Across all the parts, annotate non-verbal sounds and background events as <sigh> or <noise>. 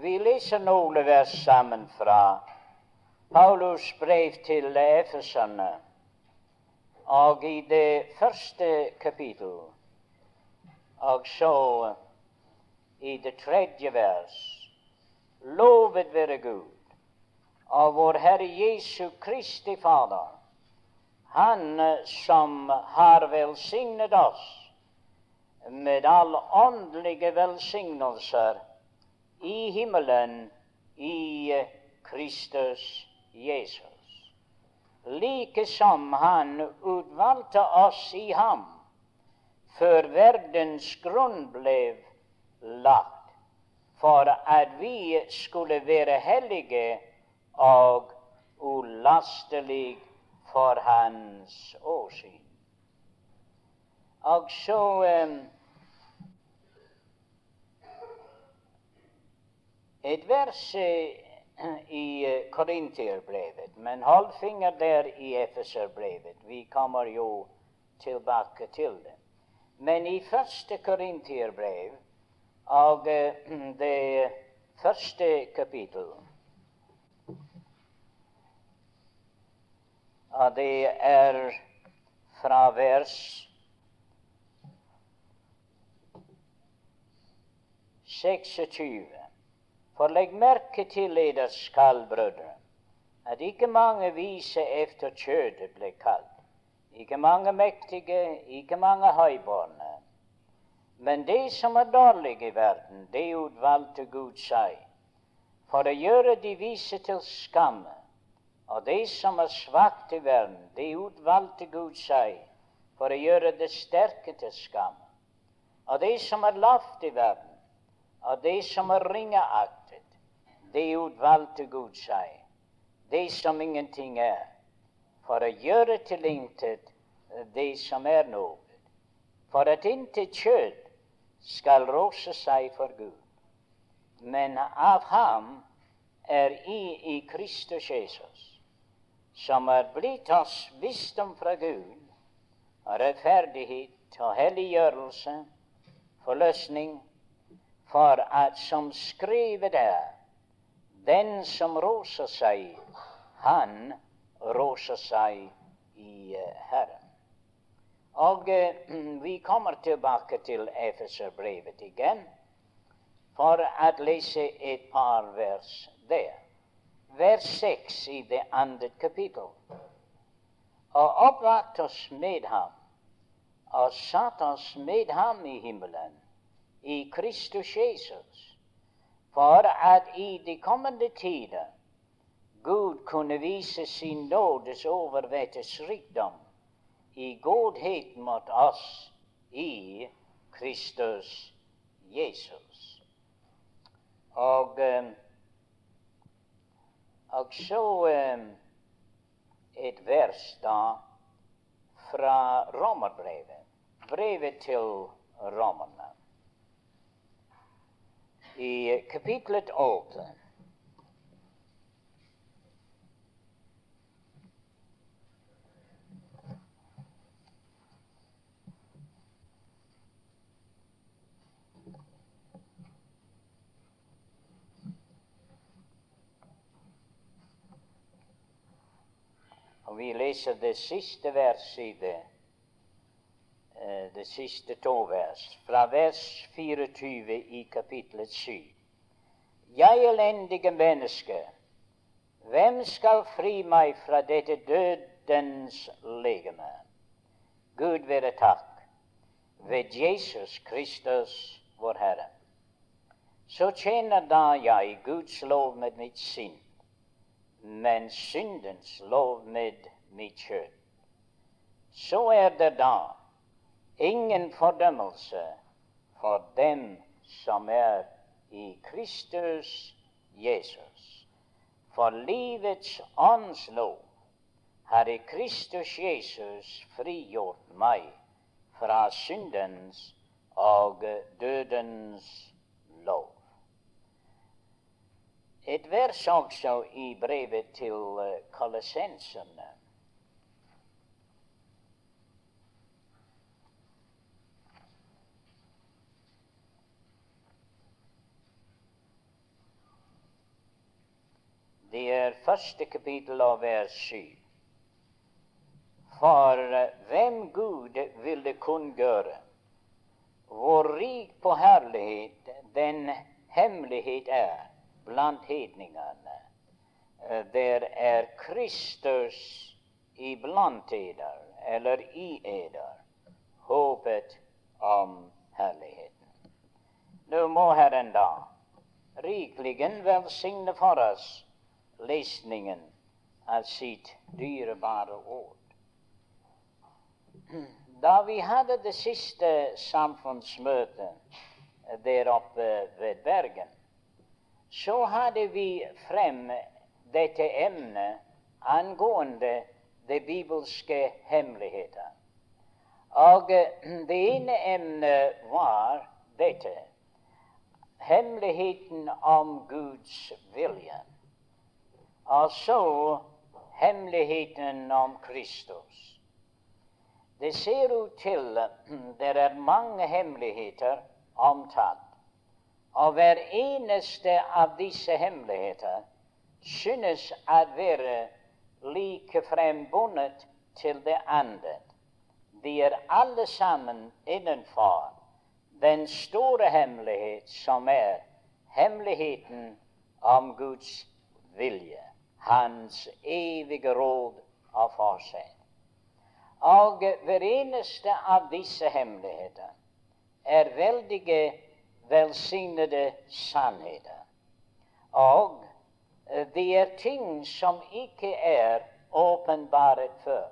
Vi leser noen vers sammen fra Paulus brev til Efesene, og i det første kapittel, og så i det tredje vers. Lovet være Gud av vår Herre Jesu Kristi Fader, Han som har velsignet oss med alle åndelige velsignelser i himmelen i Kristus Jesus. Like som Han utvalgte oss i ham før verdens grunn ble lagt, for at vi skulle være hellige og ulastelige for Hans åsyn. Og så um, et vers i Korinterbrevet, men hold finger der i Efeserbrevet. Vi kommer jo tilbake til det. Men i første Korinterbrev og det første kapittel Og det er fra vers 26. For legg merke til skal, brødre, at ikke mange vise efter kjødet ble kalt, ikke mange mektige, ikke mange høybårne. Men det som er dårlige i verden, det utvalgte Gud seg, for å gjøre de vise til skamme. Og det som er svakt i verden, det utvalgte Gud seg, for å gjøre det sterke til skamme. Og det som er lavt i verden, og det som er ringeaktig, det utvalgte Gud seg, det som ingenting er, for å gjøre til intet det som er noe, for at intet kjød skal rose seg for Gud. Men av ham er i i Kristus Jesus, som er blitt oss visdom fra Gud, og rettferdighet og helliggjørelse, forløsning, for at som skrevet er, Den som rosar sig, han rosar sig i Herren. Och <clears throat> eh, vi kommer tillbaka till Efeserbrevet igen för att läsa ett par vers där. Vers 6 i det andra kapitlet. Och uppvakt oss med ham och satt oss med ham i himmelen, i Kristus Jesus for at i de kommende tider Gud kunne vise sin nådes overvettes rikdom i godhet mot oss i Kristus Jesus. Og, um, og så um, et vers da fra Romerbrevet, brevet til romerne i kapitlet 8. Og vi leser det siste verset i det de siste to vers, fra vers 24 i kapitlet 7. Jeg elendige menneske, hvem skal fri meg fra dette dødens legeme? Gud være takk ved Jesus Kristus, vår Herre. Så tjener da jeg Guds lov med mitt sinn, men syndens lov med mitt kjøtt. Så er det da ingen fordømmelse for dem som er i Kristus Jesus. For livets åndslov har i Kristus Jesus frigjort meg fra syndens og dødens lov. Et vers også i brevet til kolossenserne Det første kapittel av vers 7. For hvem Gud ville kunngjøre hvor rik på herlighet den hemmelighet er blant hedningene. Der er Kristus iblant eder, eller i eder, håpet om herligheten. Nå må Herren da rikelig velsigne for oss lesningen av sitt dyrebare ord. Da vi hadde det siste samfunnsmøtet der oppe ved Bergen, så hadde vi frem dette emnet angående de bibelske hemmeligheter. Og det ene emnet var dette hemmeligheten om Guds vilje. Og så hemmeligheten om Kristus. Det ser ut til <clears throat> det er mange hemmeligheter omtalt. Og hver eneste av disse hemmeligheter synes å være like frembundet til det andre. De er alle sammen innenfor den store hemmelighet som er hemmeligheten om Guds vilje, Hans evige råd av for seg. Og hver eneste av disse hemmeligheter er veldige, velsignede sannheter. Og det er ting som ikke er åpenbart før.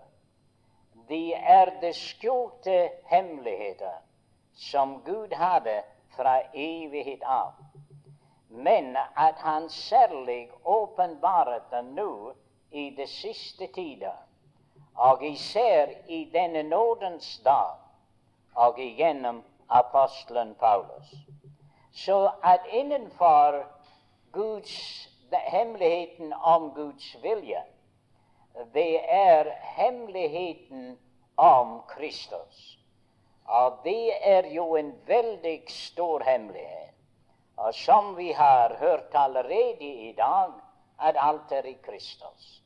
De er det skjulte hemmeligheter som Gud hadde fra evighet av. Men at Han særlig åpenbaret det nå i de siste tider og især i denne nådens dag og igjennom apostelen Paulus. Så at innenfor Guds, hemmeligheten om Guds vilje, det er hemmeligheten om Kristus. Og det er jo en veldig stor hemmelighet. Og som vi har hørt allerede i dag, er i Kristus.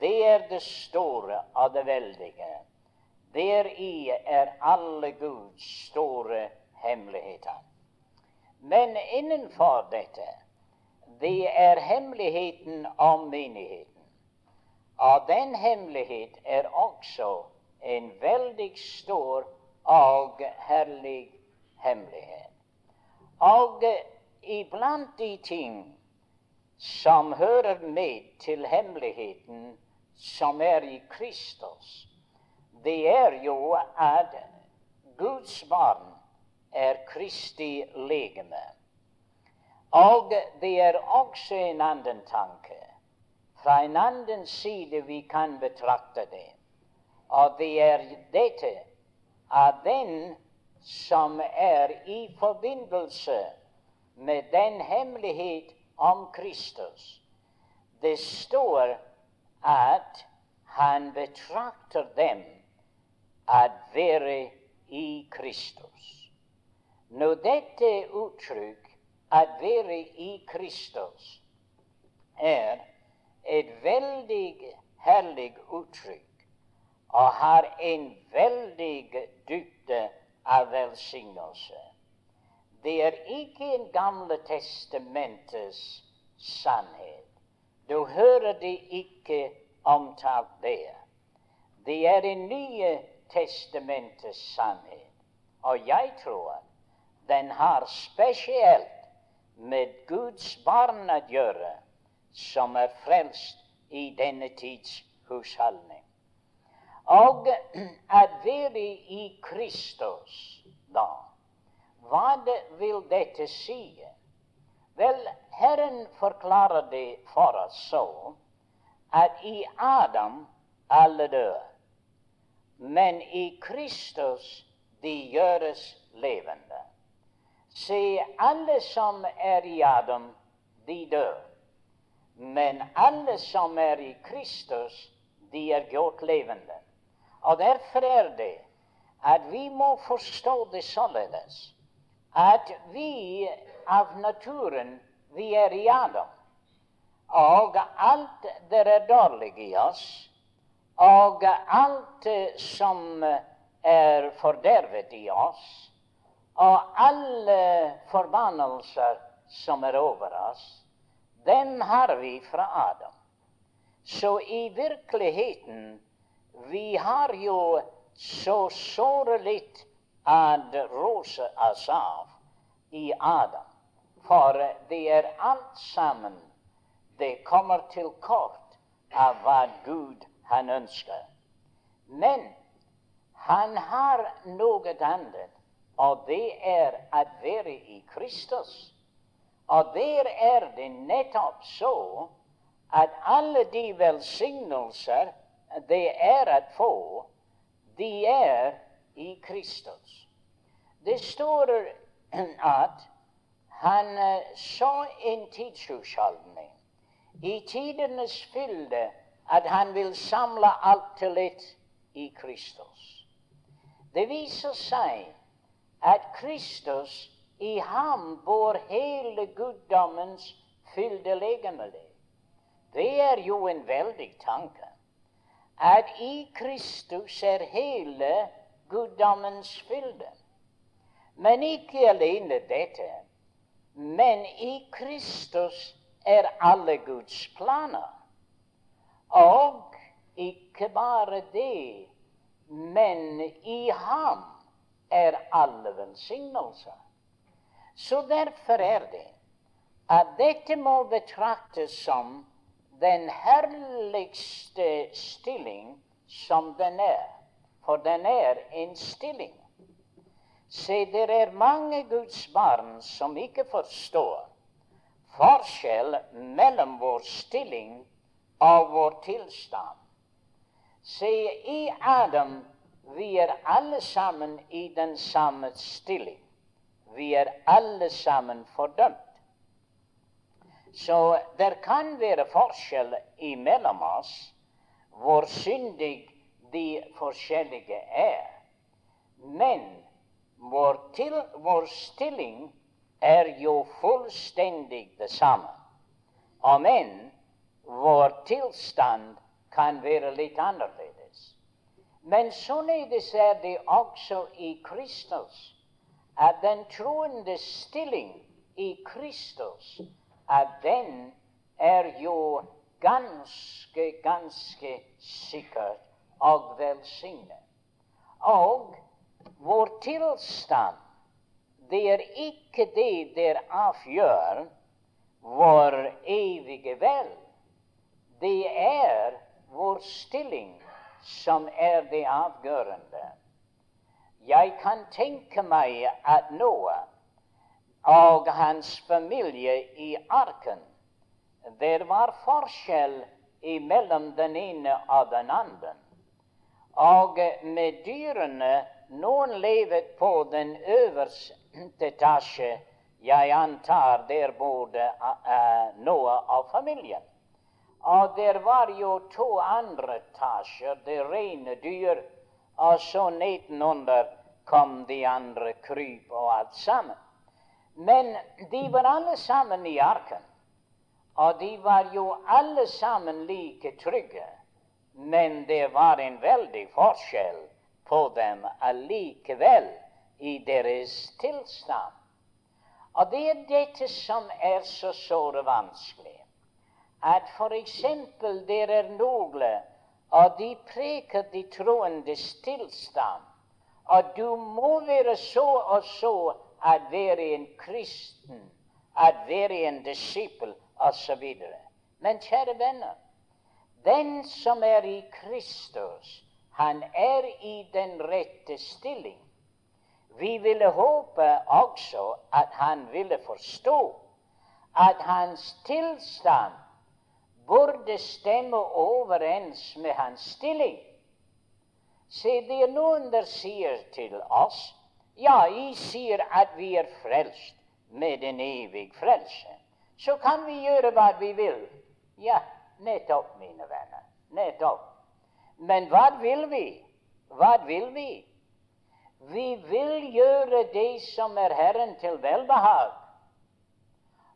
Det er det store og det veldige. Deri er alle Guds store hemmeligheter. Men innenfor dette, det er hemmeligheten om menigheten. Og den hemmelighet er også en veldig stor og herlig hemmelighet. Og iblant de ting som hører med til hemmeligheten som er i Kristus, det er jo at Guds barn er Kristi legeme. Og det er også en annen tanke. Fra en annen side vi kan betrakte det. Og det er dette at den som er i forbindelse med den hemmelighet om Kristus, det står at han betrakter dem at være i Kristus. Nå, dette uttrykk, at være i Kristus, er et veldig herlig uttrykk og har en veldig dybde av velsignelse. Det er ikke en Gamle testamentets sannhet. Du hører det ikke omtalt der. Det er en nye testamentets sannhet. Og jeg tror den har spesielt med Guds barn å gjøre, som er frelst i denne tids husholdning. Og at være i Kristus, da, hva vil dette si? Vel, Herren forklarer det for oss så at i Adam alle dør, men i Kristus de gjøres levende. Se, alle som er i Adam, de dør. Men alle som er i Kristus, de er gjort levende. Og derfor er det at vi må forstå det således at vi av naturen vi er i Adam. og alt det er dårlig i oss, og alt som er fordervet i oss, og alle forbannelser som er over oss, den har vi fra Adam. Så i virkeligheten vi har jo så såre litt ad rose av i Adam. For det er alt sammen det kommer til kort av hva Gud han ønsker. Men han har noe annet, og det er å være i Kristus. Og der er det nettopp så at alle de velsignelser det er å få, de er i Kristus. Det står at han uh, så en tidshusholdning i tidenes fylde at han vil samle alt til ett i Kristus. Det viser seg at Kristus i ham bor hele guddommens fylde legemelig. Det er jo en veldig tanke. At i Kristus er hele guddommens fylde. Men ikke alene dette. Men i Kristus er alle Guds planer. Og ikke bare det, men i ham er alle velsignelser. Så derfor er det at dette må betraktes som den herligste stilling som den er. For den er en stilling. Se, det er mange Guds barn som ikke forstår forskjell mellom vår stilling og vår tilstand. Se, i Adam vi er alle sammen i den samme stilling. Vi er alle sammen fordømt. Så det kan være forskjell imellom oss hvor syndig de forskjellige er. Men vår, til, vår stilling er jo fullstendig det samme. Om enn vår tilstand kan være litt annerledes. Men således er det også i Kristus, at den troende stilling i Kristus at den er jo ganske, ganske sikkert og velsigne. Og vår tilstand, det er ikke det der avgjør vår evige vel. Det er vår stilling som er det avgjørende. Jeg kan tenke meg at Noah og hans familie i arken. Det var forskjell mellom den ene og den andre. Og med dyrene Noen lever på den øverste etasje. Jeg antar der bodde uh, noe av familien. Og der var jo to andre etasjer, det rene dyr. Og så nedenunder kom de andre kryp og alt sammen. Men de var alle sammen i arken. Og de var jo alle sammen like trygge. Men det var en veldig forskjell på dem allikevel i deres tilstand. Og det er dette som er så såre vanskelig. At f.eks. det er noen, og de preker de troendes tilstand. Og du må være så og så at være en kristen, at være en disippel osv. Men kjære venner, den som er i Kristus, han er i den rette stilling. Vi ville håpe også at han ville forstå at hans tilstand burde stemme overens med hans stilling. Se, det er noen der sier til oss ja, I sier at vi er frelst med en evig frelse. Så kan vi gjøre hva vi vil. Ja, nettopp, mine venner. Nettopp. Men hva vil vi? Hva vil vi? Vi vil gjøre det som er Herren til velbehag.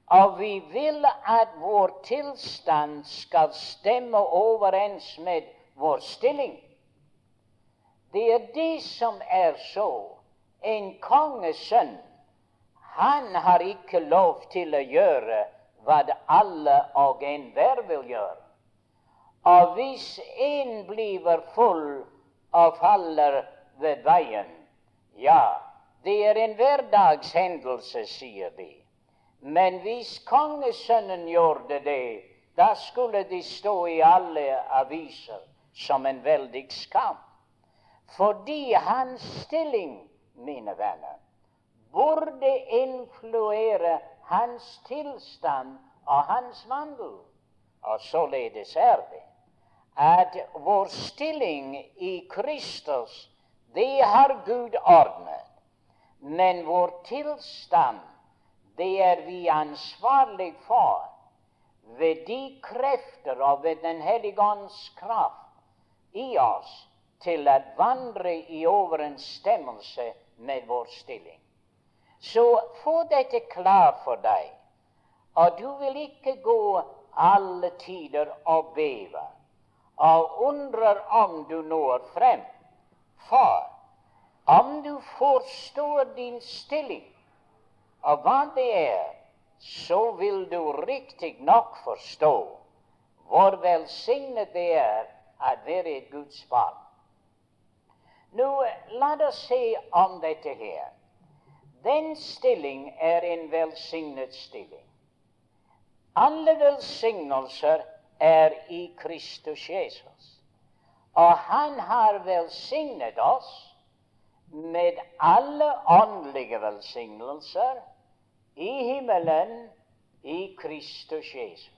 og vi vil at vår tilstand skal stemme overens med vår stilling. Det er det som er så. En kongesønn, han har ikke lov til å gjøre hva alle og enhver vil gjøre. Og hvis en blir full og faller ved veien, ja, det er en hverdagshendelse, sier de. Men hvis kongesønnen gjorde det, da skulle de stå i alle aviser som en veldig skam. Fordi hans stilling, mine venner, burde influere hans tilstand og hans vandel. Og således er det at vår stilling i Kristus, det har Gud ordnet. Men vår tilstand, det er vi ansvarlig for ved de krefter og ved Den hellige ånds kraft i oss til å vandre i overensstemmelse med vår stilling. Så få dette klart for deg, og du vil ikke gå alle tider og beve og undrer om du når frem. For om du forstår din stilling og hva det er, så vil du riktig nok forstå hvor velsignet det er å være et Guds barn. Nå, la oss se om dette her. Den stilling er en velsignet stilling. Alle velsignelser er i Kristus Jesus. Og han har velsignet oss med alle åndelige velsignelser i himmelen i Kristus Jesus.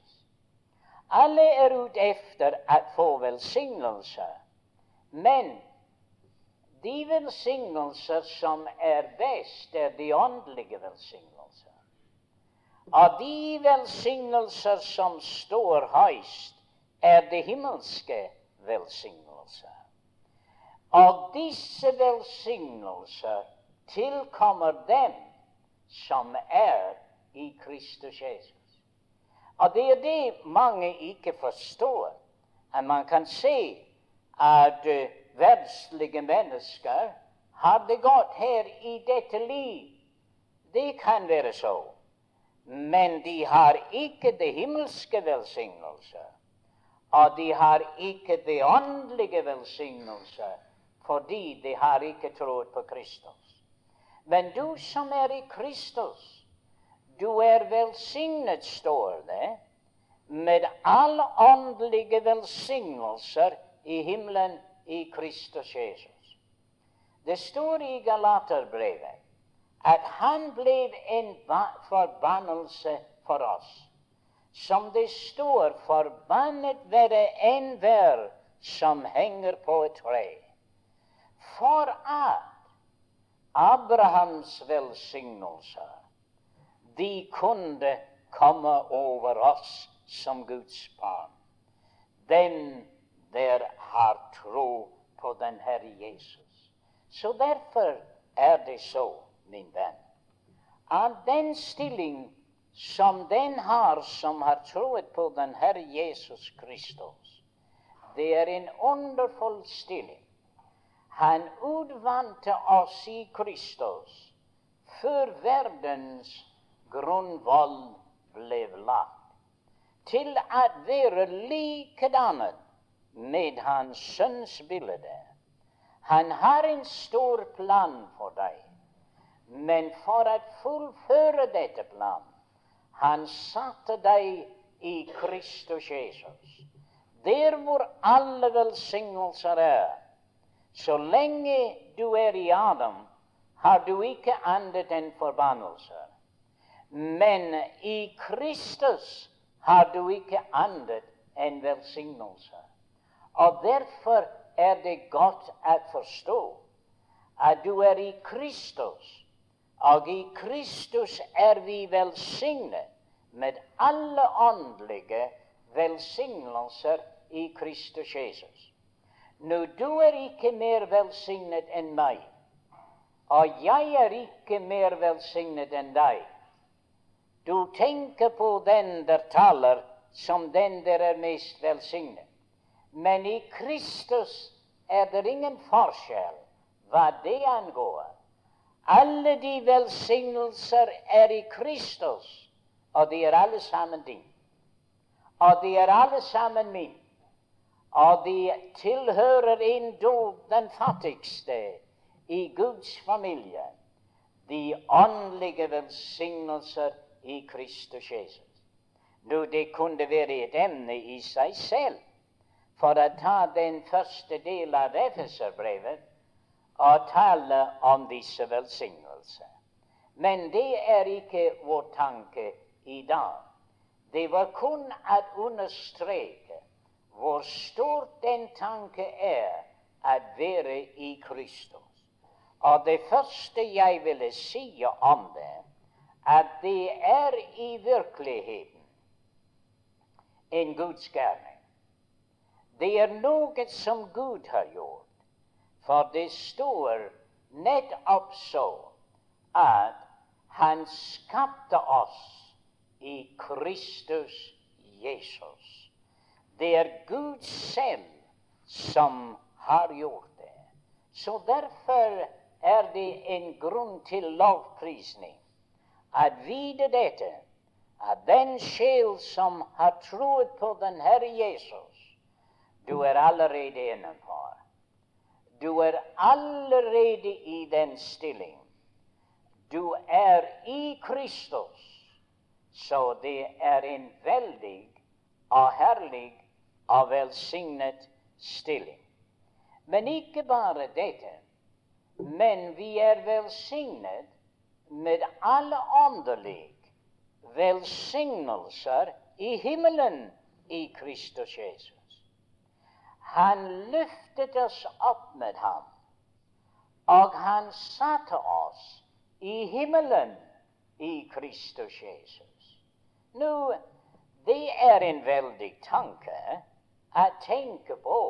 Alle er ute efter å få velsignelser, men de velsignelser som er best, er de åndelige velsignelser. Av de velsignelser som står høyst, er de himmelske velsignelser. Og disse velsignelser tilkommer dem som er i Kristus Jesus. Og det er det mange ikke forstår. At man kan se at uh, verdslige mennesker har det godt her i dette liv. Det kan være så. Men de har ikke det himmelske velsignelse. Og de har ikke det åndelige velsignelse, fordi de har ikke trodd på Kristus. Men du som er i Kristus, du er velsignet, står det, med alle åndelige velsignelser i himmelen i Kristus Jesus. Det står i Galaterbrevet at han ble en forbannelse for oss. Som det står, forbannet være enhver som henger på et tre. For at Abrahams velsignelser de kunne komme over oss som Guds barn. Den der har tro på den Herre Jesus. Så derfor er det så, min venn, at den stilling som den har som har troet på den Herre Jesus Kristus, det er en underfull stilling. Han utvante oss i Kristus før verdens grunnvoll ble lagt, til å være likedannet med Hans Sønns bilde. Han har en stor plan for deg, men for å fullføre dette plan, han satte deg i Kristus Jesus. Der hvor alle velsignelser er. Så lenge du er i Adam, har du ikke andet enn forbannelser. Men i Kristus har du ikke andet enn velsignelser. Og derfor er det godt å forstå at du er i Kristus, og i Kristus er vi velsignet med alle åndelige velsignelser i Kristus Jesus. Nå, du er ikke mer velsignet enn meg, og jeg er ikke mer velsignet enn deg. Du tenker på den der taler som den der er mest velsignet. Men i Kristus er det ingen forskjell hva det angår. Alle de velsignelser er i Kristus, og de er alle sammen din. Og de er alle sammen min. Og de tilhører endog den fattigste i Guds familie. De åndelige velsignelser i Kristus Jesus. Nå, det kunne være et emne i seg selv for å ta den første del av Efeserbrevet og tale om disse velsignelser. Men det er ikke vår tanke i dag. Det var kun å understreke hvor stort den tanke er å være i Kristus. Og det første jeg ville si om det, at det er i virkeligheten en Guds gærning. Det er noe som Gud har gjort. For det står nettopp så at Han skapte oss i Kristus Jesus. Det er Gud selv som har gjort det. Så derfor er det en grunn til lovprisning. At vite dette at den sjel som har troet på den Herre Jesus, du er allerede innenfor. Du er allerede i den stilling. Du er i Kristus. Så det er en veldig og herlig og velsignet stilling. Men ikke bare dette. Men vi er velsignet med alle åndelige velsignelser i himmelen i Kristus Jesus. Han løftet oss opp med ham, og han satte oss i himmelen i Kristus Jesus. Nå, det er en veldig tanke å tenke på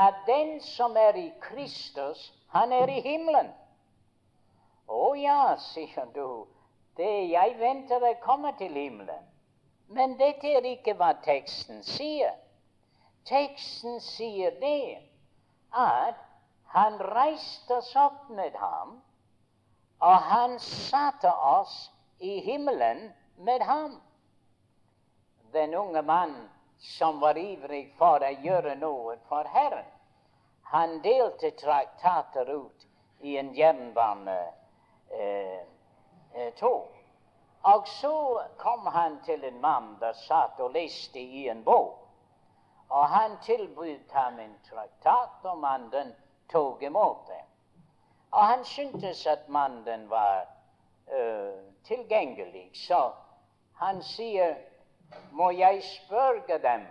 at den som er i Kristus, han er i himmelen. Å ja, sier du, det jeg venter å komme til himmelen. Men dette er ikke hva teksten sier. Teksten sier det at han reiste oss opp med ham, og han satte oss i himmelen med ham. Den unge mann som var ivrig for å gjøre noe for Herren, han delte traktater ut i en jernbanetog. Eh, eh. Og så kom han til en mann der satt og leste i en bok. Og han tilbød ham en traktat, og mannen tok imot det. Og han syntes at mannen var uh, tilgjengelig, så han sier, 'Må jeg spørre dem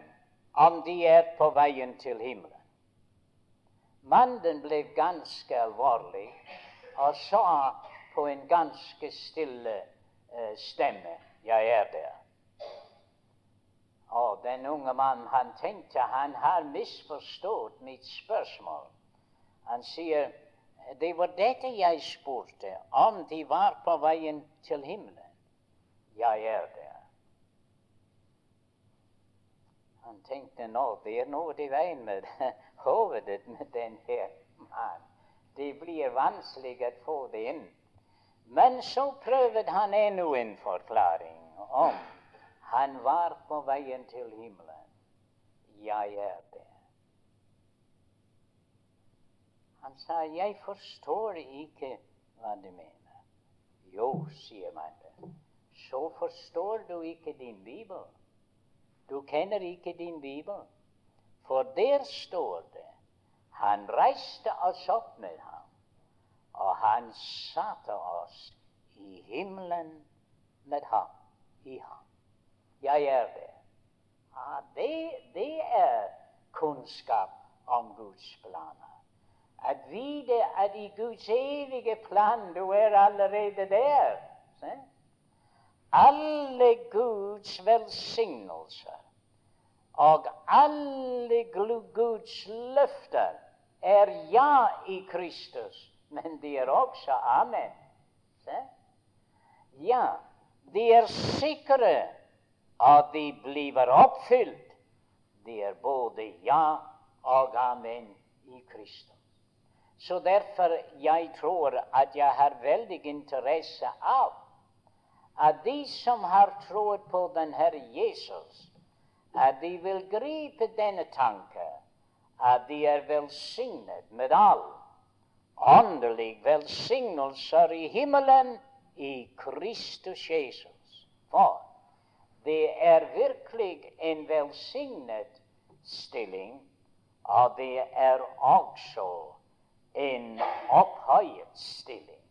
om de er på veien til himmelen?' Mannen ble ganske alvorlig og sa på en ganske stille uh, stemme. Jeg er der. Og den unge mannen han tenkte han har misforstått mitt spørsmål. Han sier det var dette jeg spurte, om de var på veien til himmelen. Jeg er der. Han tenkte nå det er noe i veien med <laughs> hovedet med den her mannen. Det blir vanskelig å få det inn. Men så prøvde han ennå en forklaring om han var på veien til himmelen. Jeg er det. Han sa, 'Jeg forstår ikke hva du mener'. Jo, sier mannen, så forstår du ikke din bibel. Du kjenner ikke din bibel. For der står det han reiste oss opp med ham og han satte oss i himmelen med ham. I ham. Jeg er det. Ja, det, det er kunnskap om Guds planer. At vite at i Guds evige plan du er allerede der. Se? Alle Guds velsignelser og alle Guds løfter er ja i Kristus men de er også amen. Se? Ja, de er sikre at de blir oppfylt. det er både ja og amen i Kristus. Så derfor jeg tror at jeg har veldig interesse av at de som har trodd på den Herre Jesus, at de vil gripe denne tanke at de er velsignet med all åndelig velsignelser i himmelen i Kristus Jesus. For det er virkelig en velsignet stilling, og det er også en opphøyet stilling.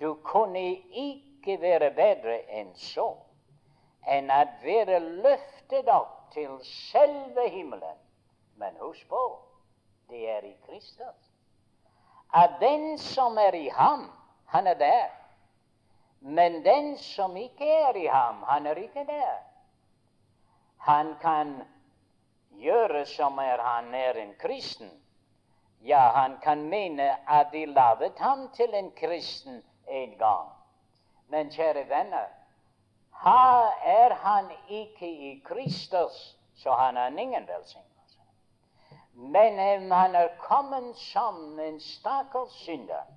Du kunne ikke være bedre enn så, enn at være løftet opp til selve himmelen. Men husk på, det er i Kristus. At den som er i ham, han er der. Men den som ikke er i ham, han er ikke der. Han kan gjøre som er han er en kristen, ja, han kan mene at de laget ham til en kristen en gang. Men kjære venner, her er han ikke i Kristus, så han har ingen velsignelse. Men om han er kommet som en stakkars synder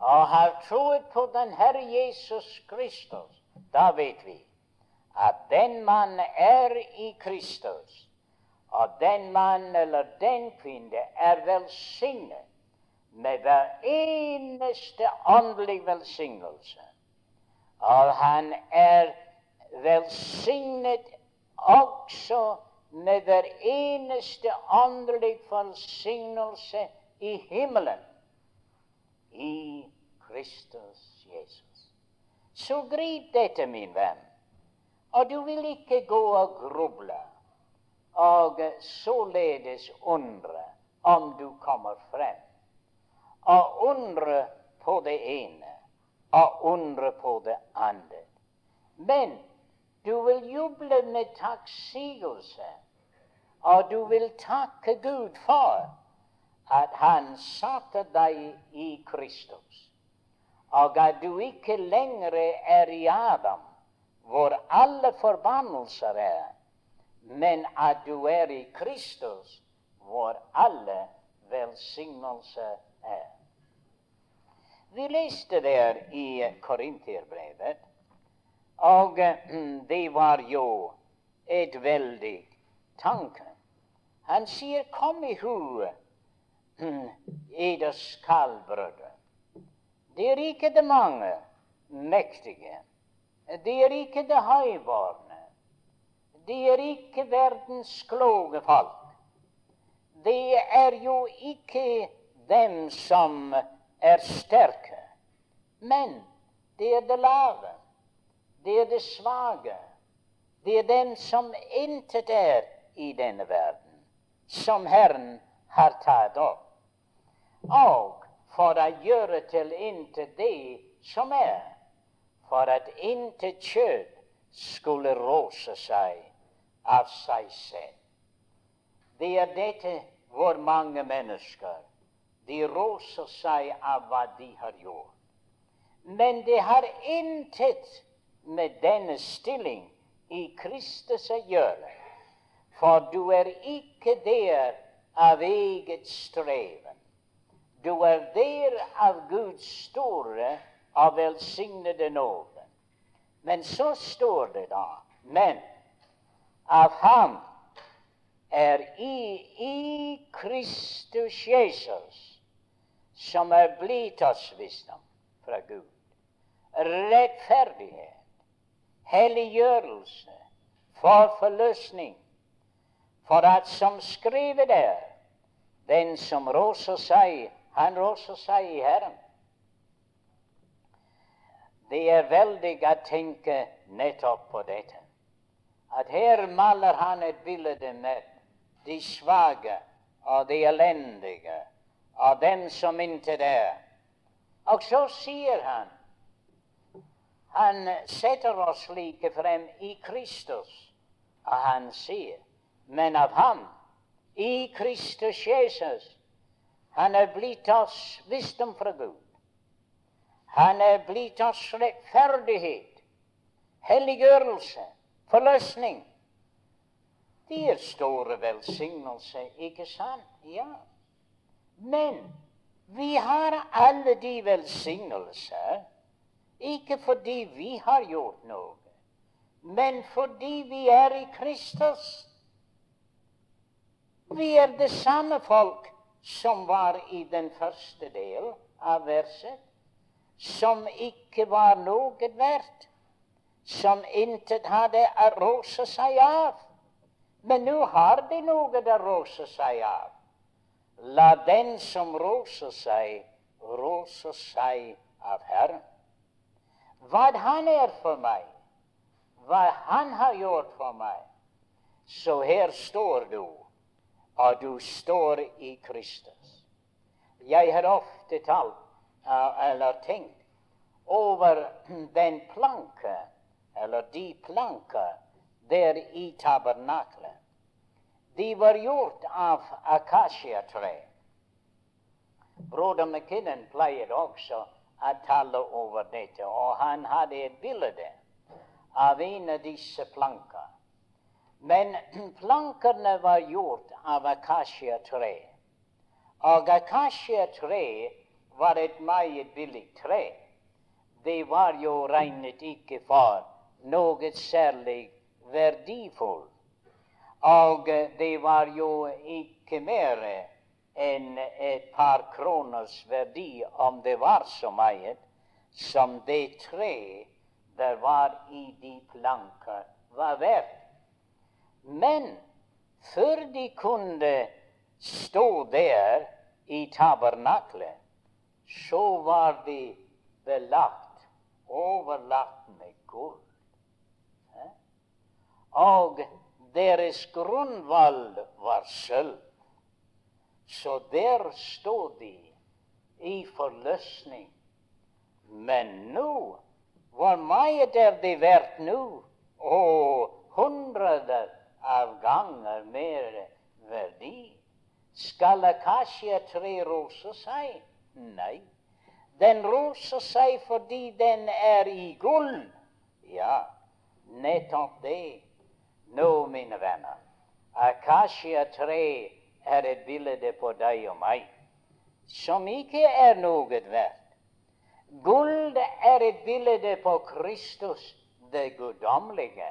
og har troet på den Herre Jesus Kristus, da vet vi at den mann er i Kristus. Og den mann eller den kvinne er velsignet med hver eneste åndelig velsignelse. Og han er velsignet også med hver eneste åndelig velsignelse i himmelen i Kristus Jesus. Så grip dette, min venn, og du vil ikke gå og gruble og således undre om du kommer frem. Og undre på det ene og undre på det andre. Men du vil juble med takksigelse, og du vil takke Gud for at Han satte deg i Kristus, og at du ikke lenger er i Adam, hvor alle forbannelser er men at du er i Kristus, hvor alle velsignelser er. Vi leste der i Korinterbrevet, og hm, det var jo et veldig tanke. Han sier, 'Kom i hu, eders kaldbrødre'. Det er ikke det mange mektige. Det er ikke det høybarne. det er ikke verdens kloke folk. Det er jo ikke dem som er sterke. Men det er det lave. Det er det svake. Det er dem som intet er i denne verden, som Herren har tatt opp. Og for å gjøre til intet det som er, for at intet kjød skulle råse seg av seg selv. Det er dette hvor mange mennesker de roser seg av hva de har gjort. Men det har intet med denne stilling i Kristus å gjøre. For du er ikke der av eget streven. Du er der av Guds store og velsignede nåde. Men så står det da Men av ham er i, i Kristus Jesus, som er blitt oss visdom fra Gud, rettferdighet, helliggjørelse, for forløsning, for at som skrevet er, den som roser seg, han også i Herren. Det er veldig å tenke nettopp på dette at her maler han et bilde med de svake og de elendige og dem som intet er. Og så sier han Han setter oss like frem i Kristus, og han sier Men av ham, i Kristus Jesus, han er blitt oss visdom fra Gud. Han er blitt oss rettferdighet helliggjørelse, forløsning. De er store velsignelser, ikke sant? Ja. Men vi har alle de velsignelser ikke fordi vi har gjort noe, men fordi vi er i Kristus. Vi er det samme folk som var i den første del av verset, som ikke var noe verdt, som intet hadde å rose seg av. Men nå har de noe å rose seg av. La den som roser seg, rose seg av Herren. Hva han er for meg, hva han har gjort for meg. Så her står du, og du står i Kristus. Jeg har ofte talt eller tenkt over den planke, eller de planker der i tabernaklet. De var gjort av akasjetre. Broder McKinnon pleier også å tale over dette, og han hadde et bilde av en av disse planker. Men <clears throat> plankene var gjort av akasjetre. Og akasjetre var et meget billig tre. Det var jo regnet ikke for noe særlig verdifullt. Og det var jo ikke mer enn et par kroners verdi, om det var så mye, som det tre der var i de planker, var verdt. Men før de kunne stå der i tabernaklet, så var de belagt, overlagt med gull. Og deres grunnvoll var sølv. Så der stod de i forløsning. Men nå, hvor meget er det verdt nå? Å, hundreder av ganger mer verdi. Skal akasjatre rose seg? Nei. Den roser seg fordi den er i gull. Ja, nettopp det. Nå, mine venner, akasjetre er et bilde på deg og meg som ikke er noe verdt. Gull er et bilde på Kristus, det guddommelige.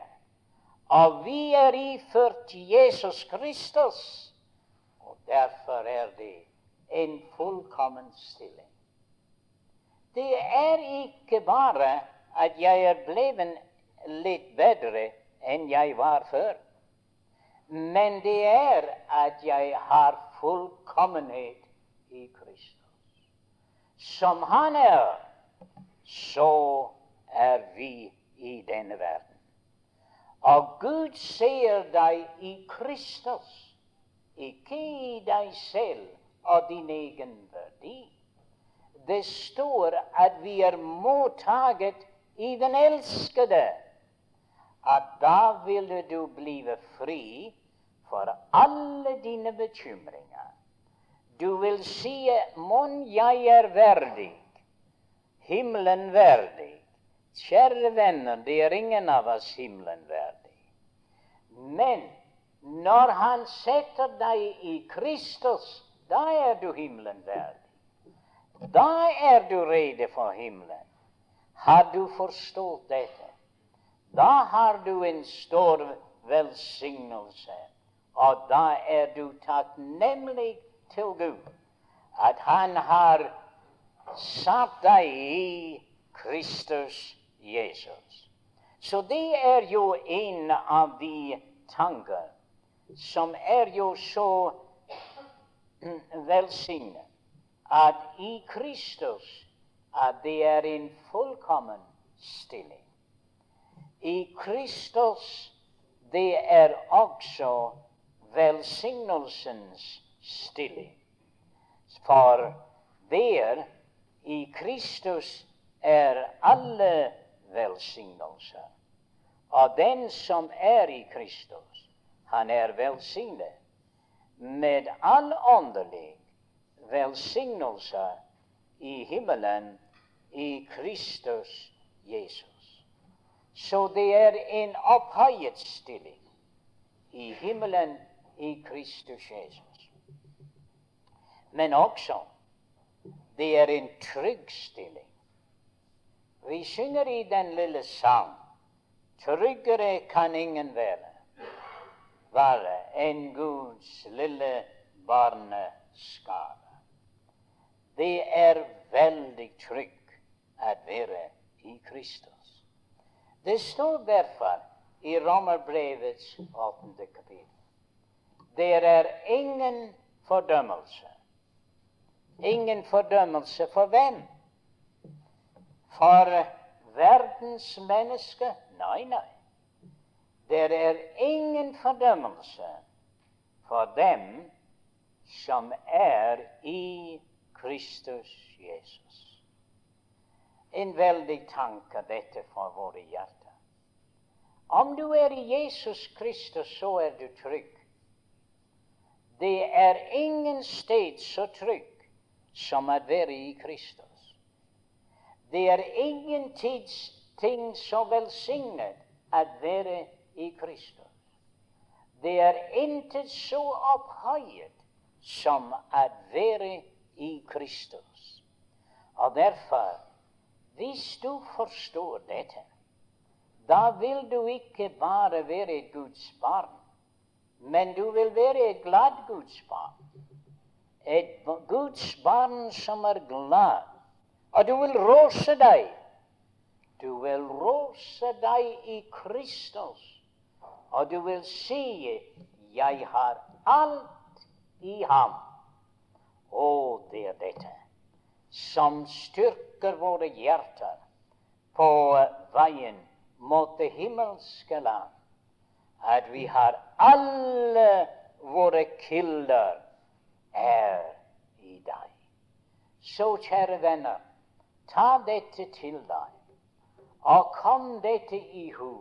Og vi er iført Jesus Kristus, og derfor er det en fullkommen stilling. Det er ikke bare at jeg er blevet litt bedre enn jeg var før. Men det er at jeg har fullkommenhet i Kristus. Som Han er, så er vi i denne verden. Og Gud ser deg i Kristus, ikke i deg selv og din egen verdi. Det står at vi er mottaget i den elskede at da ville du blive fri for alle dine bekymringer. Du vil si mon jeg er verdig, himmelen verdig. Kjære venner, det er ingen av oss himmelen verdig. Men når Han setter deg i Kristus, da er du himmelen verdig. Da er du rede for himmelen. Har du forstått dette? Da har du en stor velsignelse, og da er du takknemlig til Gud at Han har satt deg i Kristus Jesus. Så det er jo en av de tanker som er jo så velsignet at i Kristus at det er en fullkommen stilling i Kristus, det er også velsignelsens stilling. For der i Kristus er alle velsignelser. Og den som er i Kristus, han er velsignet med all åndelig velsignelse i himmelen i Kristus Jesus. Så det er en opphøyet stilling i himmelen i Kristus Jesus. Men også det er en trygg stilling. Vi synger i den lille sang Tryggere kan ingen være, være enn Guds lille barneskare. Det er veldig trygg å være i Kristus. Det står derfor i Romerbrevets åttende kapittel det er ingen fordømmelse. Ingen fordømmelse for hvem? For verdens mennesker? Nei, nei. Det er ingen fordømmelse for dem som er i Kristus Jesus. En veldig tanke dette for våre hjerter. Om du er i Jesus Kristus, så er du trygg. Det er ingen sted så trygg som å være i Kristus. Det er ingen ting så velsignet å være i Kristus. Det er intet så opphøyet som å være i Kristus. Og derfor, hvis du forstår dette, da vil du ikke bare være et Guds barn, men du vil være et glad Guds barn. Et Guds barn som er glad. Og du vil rose deg. Du vil rose deg i Kristus, og du vil si 'Jeg har alt i ham'. Å, det er dette som styrker våre hjerter på veien mot det himmelske land. At vi har alle våre kilder er i deg. Så, kjære venner, ta dette til deg, og kom dette i hu,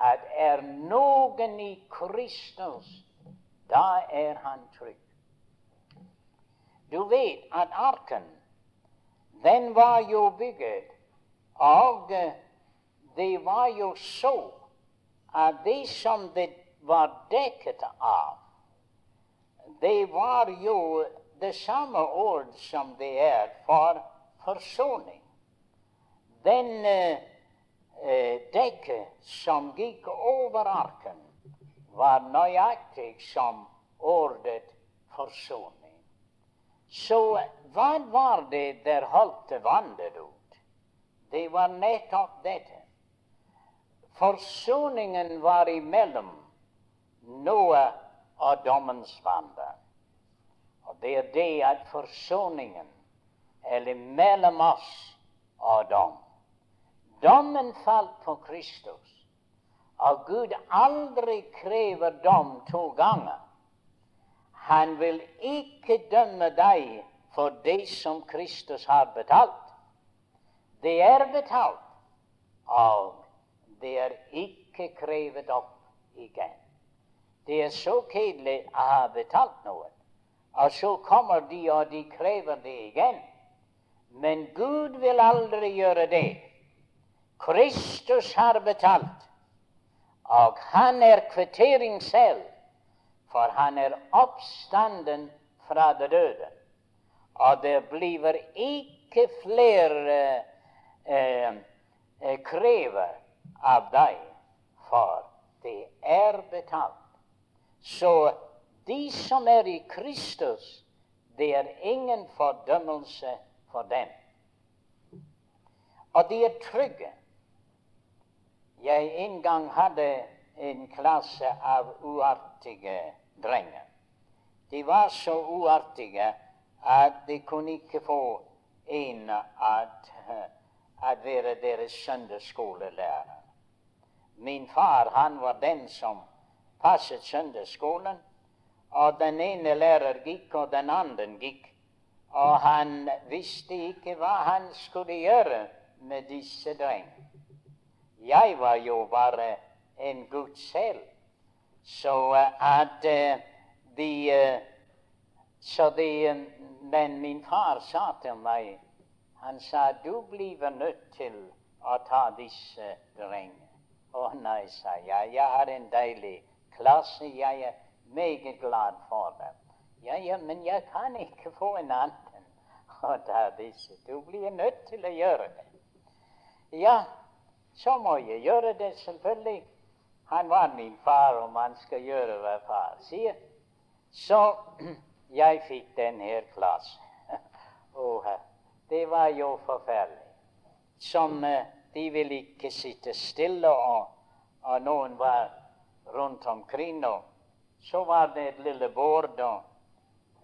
at er noen i Kristus, da er han trygg. Du vet at arken, den var jo bygget, og det var jo så at det som det var dekket av, det var jo det samme ord som det er for forsoning. Den eh, eh, dekket som gikk over arken, var nøyaktig som ordet forsoning. Så hva var det der holdt vannet ut? Det var nettopp dette. Forsoningen var imellom Noah og dommens vandre. Og det er det at forsoningen er mellom oss og dom. Dommen falt på Kristus, og Gud aldri krever dom to ganger. Han vil ikke dømme deg for det som Kristus har betalt. Det er betalt, og det er ikke krevet opp igjen. Det er så kjedelig å ha betalt noe. Og så kommer de, og de krever det igjen. Men Gud vil aldri gjøre det. Kristus har betalt, og han er kvittering selv, for han er oppstanden fra det døde. Og det blir ikke flere eh, eh, krever av deg, for det er betalt. Så de som er i Kristus, det er ingen fordømmelse for dem. Og de er trygge. Jeg en gang hadde en klasse av uartige drenger. De var så uartige at de kunne ikke få en at, at være deres søndagsskolelærer. Min far han var den som passet søndagsskolen. Og den ene lærer gikk, og den andre gikk. Og han visste ikke hva han skulle gjøre med disse drengene. Jeg var jo bare en gutt selv. Så at uh, de uh, Så de, Men min far sa til meg Han sa du blir nødt til å ta disse drengene. Å nei, sa jeg, jeg har en deilig klasse, jeg er meget glad for dem. Ja, ja, men jeg kan ikke få en annen å ta disse. Du blir nødt til å gjøre det. Ja, så må jeg gjøre det, selvfølgelig. Han var min far, og man skal gjøre hva far sier. Så <clears throat> jeg fikk den her klassen. <laughs> Og det var jo forferdelig. Som uh, de ville ikke sitte stille, og, og noen var rundt omkring. Og så var det et lille bord, og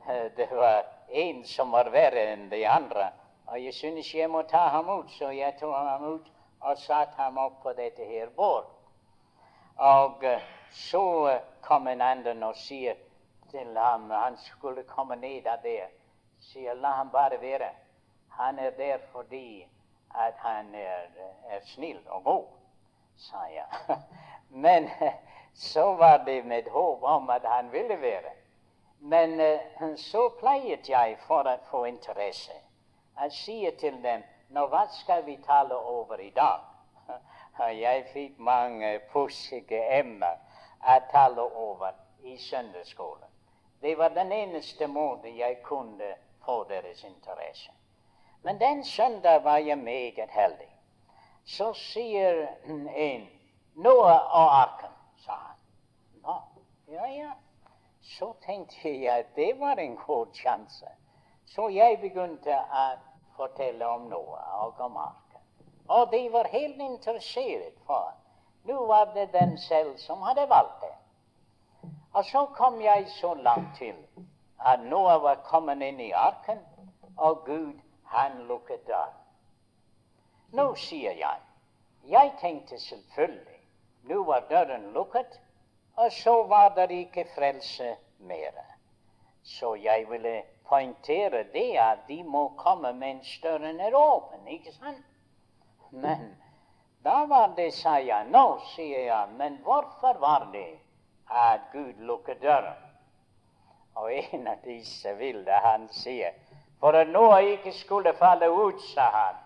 uh, det var en som var verre enn de andre. Og jeg syntes jeg må ta ham ut, så jeg tok ham ut og satte ham opp på dette her bord. Og uh, så kom en annen og sier til ham Han skulle komme ned av der. Sier la ham bare være. Han er der fordi at han er, er snill og god, sa jeg. <laughs> Men så var det med håp om at han ville være. Men uh, så pleiet jeg, for å få interesse, å si til dem Nå, hva skal vi tale over i dag? <laughs> Jeg fikk mange pussige emner å tale over i søndagsskolen. Det var den eneste måten jeg kunne få deres interesse. Men den søndag var jeg meget heldig. Så sier en 'Noah og arken', sa han. Nå, ja, ja. Så tenkte jeg at det var en god sjanse. Så jeg begynte å fortelle om Noah og om arken. Og de var helt interessert, for nå var det den selv som hadde valgt det. Og så kom jeg så langt til at Noah var kommet inn i arken, og Gud han lukket døren. Nå sier jeg, jeg tenkte selvfølgelig, nå var døren lukket, og så var det ikke frelse mer. Så jeg ville poengtere det at de må komme mens døren er åpen, ikke sant? Men da var det, sa jeg. Nå sier jeg, men hvorfor var det at Gud lukket døren? Og en av disse ville han sier for at noe ikke skulle falle ut, sa han.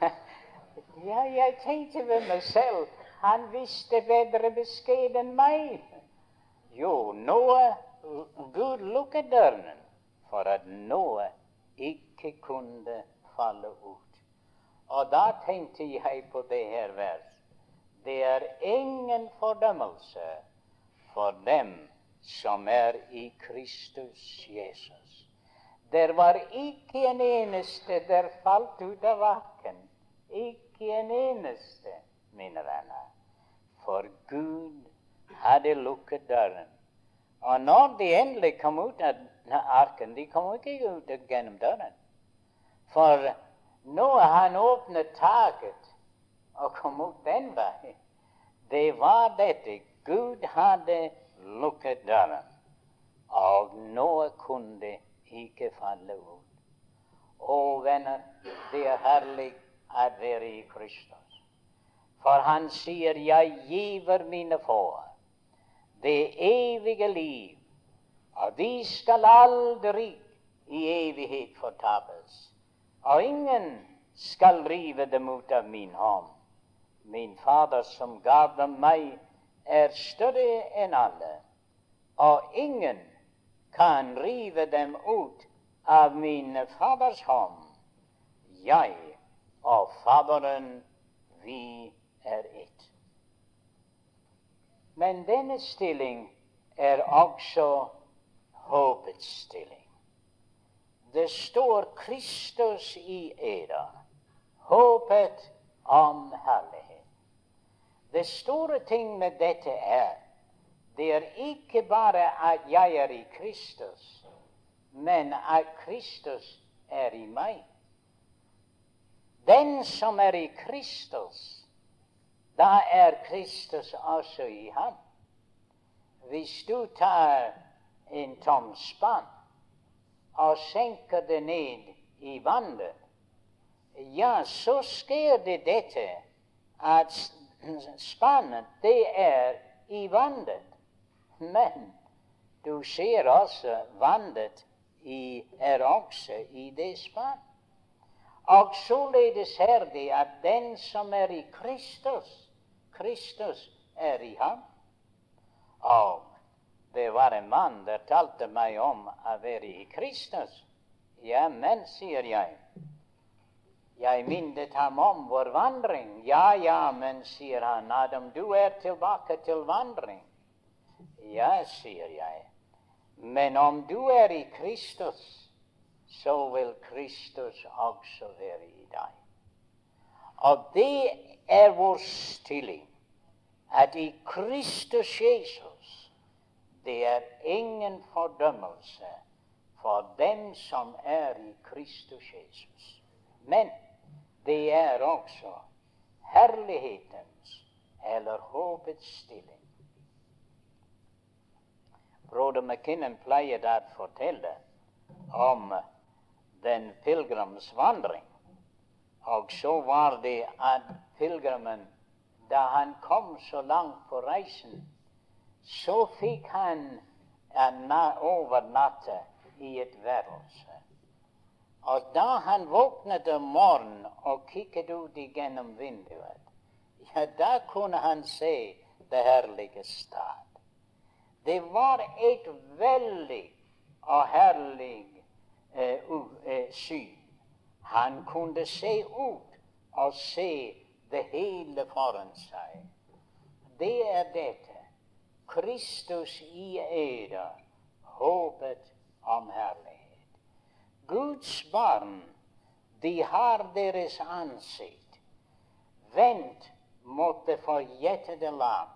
<laughs> ja, jeg tenkte ved meg selv han visste bedre beskjed enn meg. Jo, noe Gud lukket døren for at noe ikke kunne falle ut. Og da tenkte jeg på det her vers. Det er ingen fordømmelse for dem som er i Kristus Jesus. Der var ikke en eneste der falt ut av vaken. Ikke en eneste, mine venner. For Gud hadde lukket døren. Og når de endelig kom ut av arken, de kom ikke ut gjennom døren. For nå han åpnet taket og kom ut den veien. Det var dette. Gud hadde lukket døren, og noe kunne ikke falle ut. Å, venner, det er herlig å være i Kristus. For han sier, 'Jeg giver mine får det evige liv', og de skal aldri i evighet fortapes. Og ingen skal rive dem ut av min hånd. Min Fader som gav dem meg, er større enn alle, og ingen kan rive dem ut av min Faders hånd. Jeg og Faderen, vi er ett. Men denne stilling er også håpets stilling. Det står Kristus i eder, håpet om herlighet. Det store ting med dette er det er ikke bare at jeg er i Kristus, men at Kristus er i meg. Den som er i Kristus, da er Kristus også i ham. Hvis du tar en tom spann og senker det ned i vannet, ja, så skjer det dette at spannet, det er i vannet. Men du ser også vannet i, er også i det spann. Og således er det at den som er i Kristus, Kristus er i ham. Og det var en mann der talte meg om å være i Kristus. Ja, men, sier jeg. Jeg minnet ham om vår vandring. Ja, ja, men, sier han, Adam, du er tilbake til vandring. Ja, sier jeg. Men om du er i Kristus, så vil Kristus også være i deg. Og det er vår stilling, at i Kristus Jesus det er ingen fordømmelse for dem som er i Kristus Jesus. Men det er også herlighetens eller håpets stilling. Broder McKinnon pleier å fortelle om den pilegrimsvandring. Og så var det at pilegrimen, da han kom så langt på reisen, så fikk han overnatte i et værelse. Og da han våknet om morgenen og kikket ut gjennom vinduet, ja, da kunne han se det herlige stad. Det var et veldig og herlig eh, eh, syn. Han kunne se ut og se det hele foran seg. Det er dette. Kristus i eder, håpet om herlighet. Guds barn, de har deres ansikt vendt mot det forjettede land,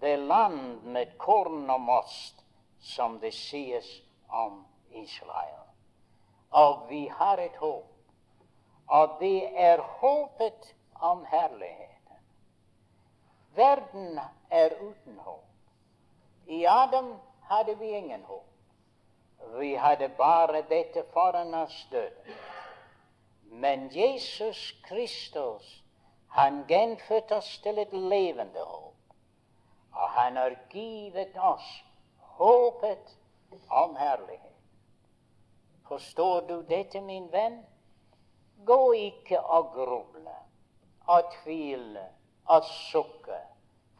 det land med korn og most, som det sies om Israel. Og vi har et håp. Og det er håpet om herligheten. Verden er uten håp. I Adam hadde vi ingen håp. Vi hadde bare dette foran oss døden. Men Jesus Kristus, han gjenfødte oss til et levende håp. Og han har givet oss håpet om herlighet. Forstår du dette, min venn? Gå ikke og gruble og tvile og sukke.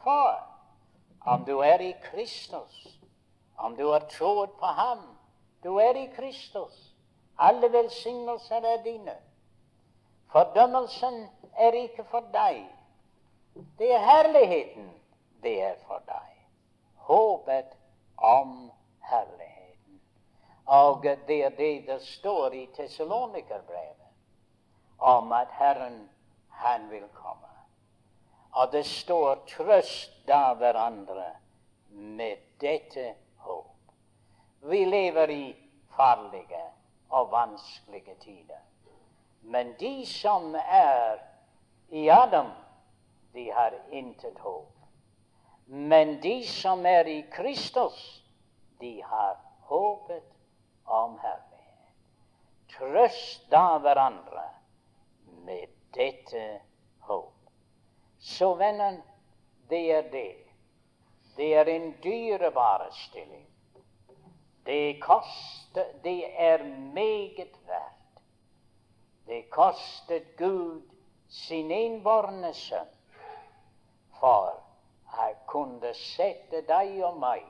For om du er i Kristus, om du har trodd på ham, du er i Kristus. Alle velsignelser er dine. Fordømmelsen er ikke for deg. Det er herligheten det er for deg. Håpet om herligheten. Og det er det det står i Tessalonikerbrevet om at Herren, han vil komme. Og det står 'trøst da hverandre med dette håp'. Vi lever i farlige og vanskelige tider. Men de som er i Adam, de har intet håp. Men de som er i Kristus, de har håpet om herlighet. Trøst da hverandre med dette håp. Så vennen, det er det. Det er en dyrebar stilling. Det koster Det er meget verdt. Det kostet Gud sin innbårne sønn for han kunne sette deg og meg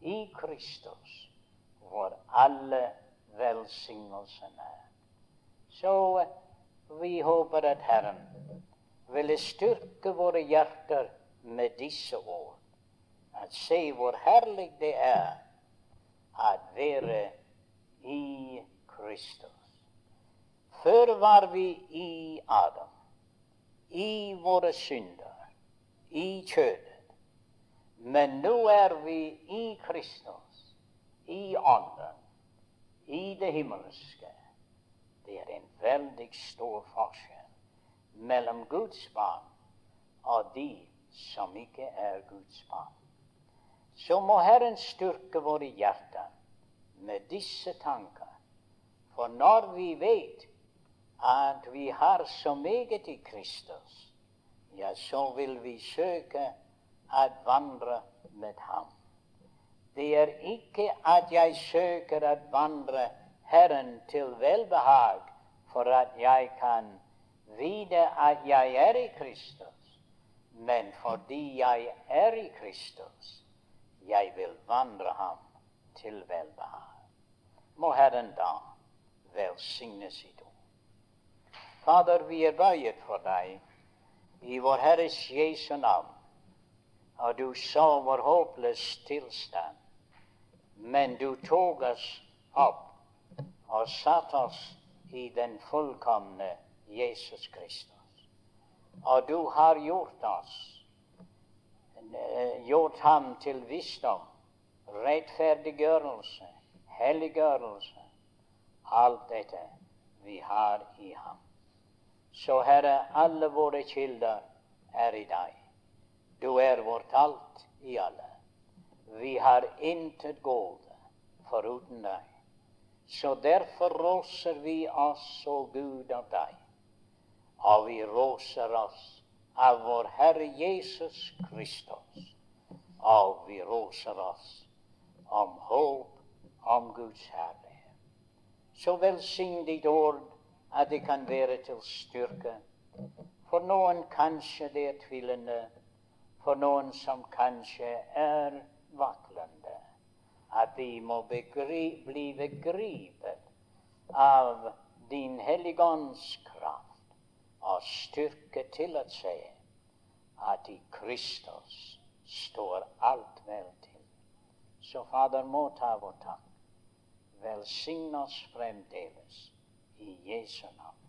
i Kristus hvor alle velsignelsene er. Så eh, vi håper at Herren ville styrke våre hjerter med disse ord. At se hvor herlig det er å være i Kristus. Før var vi i Adam, i våre synder, i kjødet. Men nå er vi i Kristus i Ånden, i det himmelske. Det er en veldig stor forskjell mellom Guds barn og de som ikke er Guds barn. Så må Herren styrke våre hjerter med disse tanker. For når vi vet at vi har så meget i Kristus, ja, så vil vi søke å vandre med Ham. Det er ikke at jeg søker å vandre Herren til velbehag for at jeg kan vite at jeg er i Kristus, men fordi jeg er i Kristus, jeg vil vandre ham til velbehag. Må Herren da velsigne sitt ord. Fader, vi er bøyet for deg i vår Herres Jesu navn. Og du så vår håpløse tilstand, men du tok oss opp og satt oss i den fullkomne Jesus Kristus. Og du har gjort oss, eh, gjort ham til visdom, rettferdiggjørelse, helliggjørelse. Alt dette vi har i ham. Så Herre, alle våre kilder er i deg. Du er vårt alt i alle. Vi har intet gode foruten deg. Så derfor roser vi oss, å Gud, av deg. Og vi roser oss av vår Herre Jesus Kristus. Og vi roser oss om håp om Guds herlighet. Så velsign ditt ord at det kan være til styrke. For noen kanskje det er tvilende, for noen som kanskje er vaklende. At de må begri, bli begripet av din helligånds kraft og styrke til å se at i Kristus står alt vel til. Så Fader, må ta vår takk. Velsign oss fremdeles i Jesu navn.